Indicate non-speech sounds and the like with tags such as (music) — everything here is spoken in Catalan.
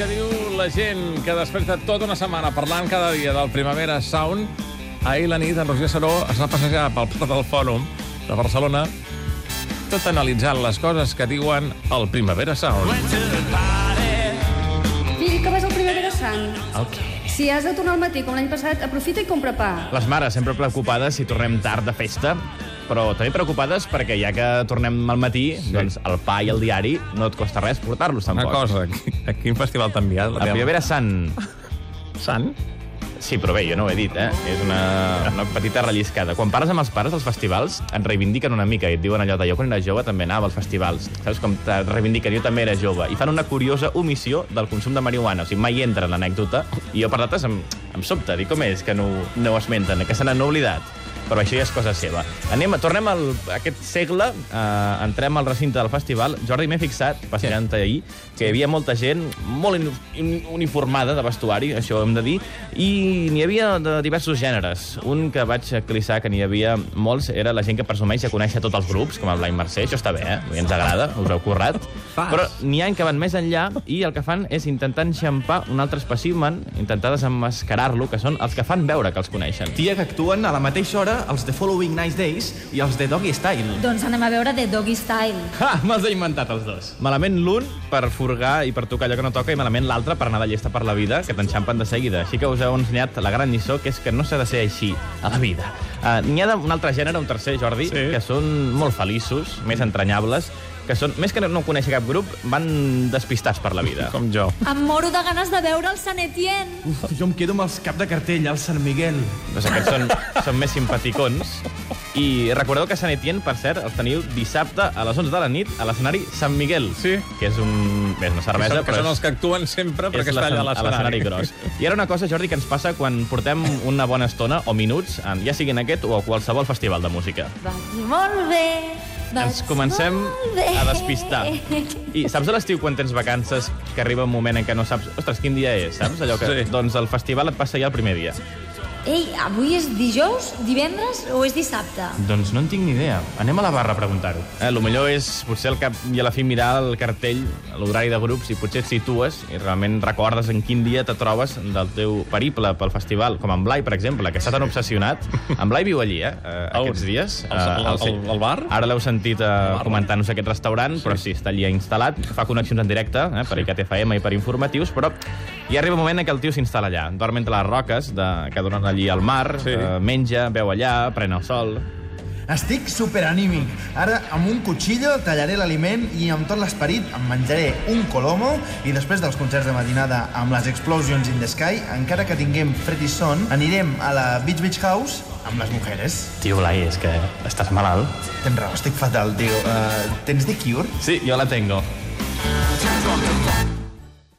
que diu la gent que desperta tota una setmana parlant cada dia del Primavera Sound, ahir la nit en Roger Saró es va passejar pel Port del Fòrum de Barcelona tot analitzant les coses que diuen el Primavera Sound. Fill, que vas al Primavera Sant. El què? Si has de tornar al matí com l'any passat, aprofita i compra pa. Les mares sempre preocupades si tornem tard de festa, però també preocupades perquè ja que tornem al matí, sí. doncs el pa i el diari no et costa res portar-los Una tampoc. cosa, a quin festival t'ha enviat? La Primavera Sant. Sant? Sí, però bé, jo no ho he dit, eh? És una, una petita relliscada. Quan parles amb els pares dels festivals, et reivindiquen una mica i et diuen allò de jo quan era jove també anava als festivals. Saps com te reivindiquen, jo també era jove. I fan una curiosa omissió del consum de marihuana. O sigui, mai entra en l'anècdota. I jo per nosaltres em, em sobta. Dic, com és que no, no ho esmenten? Que se n'han oblidat? Però això ja és cosa seva. Anem, a- tornem al, a aquest segle, eh, entrem al recinte del festival. Jordi, m'he fixat, passejant ahir, que hi havia molta gent molt in, in, uniformada de vestuari, això ho hem de dir, i n'hi havia de diversos gèneres. Un que vaig clissar que n'hi havia molts era la gent que presumeix de conèixer tots els grups, com el Blai Mercè, això està bé, eh? Ens agrada, us heu currat. Fas. Però n'hi ha que van més enllà i el que fan és intentar enxampar un altre espècimen, intentar desenmascarar-lo, que són els que fan veure que els coneixen. Tia que actuen a la mateixa hora els de Following Nice Days i els de Doggy Style. Doncs anem a veure The Doggy Style. Ha! Me'ls he inventat els dos. Malament l'un per furgar i per tocar allò que no toca i malament l'altre per anar de llesta per la vida, que t'enxampen de seguida. Així que us heu ensenyat la gran lliçó, que és que no s'ha de ser així a la vida. Uh, N'hi ha un altre gènere, un tercer, Jordi, Sí. que són molt feliços, més entranyables, que són, més que no conèixer cap grup, van despistats per la vida. Com jo. Em moro de ganes de veure el Sant Etienne. Uf, jo em quedo amb els cap de cartell, al Sant Miguel. Doncs aquests són, són més simpaticons. I recordeu que Sant Etienne, per cert, els teniu dissabte a les 11 de la nit a l'escenari Sant Miguel. Sí. Que és un... Bé, és una Que cervesa, són, que però són els que actuen sempre perquè està allà a l'escen- a l'escenari. gros. I ara una cosa, Jordi, que ens passa quan portem una bona estona o minuts, en- ja sigui en aquest o a qualsevol festival de música. Vaig molt bé. Ens comencem molt bé. a despistar. I saps a l'estiu quan tens vacances que arriba un moment en què no saps... Ostres, quin dia és, saps? Allò que... Sí. Doncs el festival et passa ja el primer dia. Ei, avui és dijous, divendres o és dissabte? Doncs no en tinc ni idea. Anem a la barra a preguntar-ho. Eh, el millor és, potser al cap i a la fi, mirar el cartell, l'horari de grups, i potser et situes i realment recordes en quin dia te trobes del teu periple pel festival, com en Blai, per exemple, que està tan obsessionat. En Blai viu allí, eh, (laughs) aquests dies. El- el- Eh, sí. el- el bar? Ara l'heu sentit eh, comentant-nos aquest restaurant, sí. però sí, està allà instal·lat, fa connexions en directe eh, per ICAT FM i per informatius, però hi arriba un moment en què el tio s'instal·la allà, dorm entre les roques de, que donen allí al mar, Sí. eh, menja, veu allà, pren el sol... Estic superanímic. Ara, amb un cuchillo, tallaré l'aliment i amb tot l'esperit em menjaré un colomo i després dels concerts de matinada amb les Explosions in the Sky, encara que tinguem fred i son, anirem a la Beach Beach House amb les mujeres. Tio, Blai, és que estàs malalt. Tens raó, estic fatal, tio. Uh, tens de cure? Sí, jo la tengo.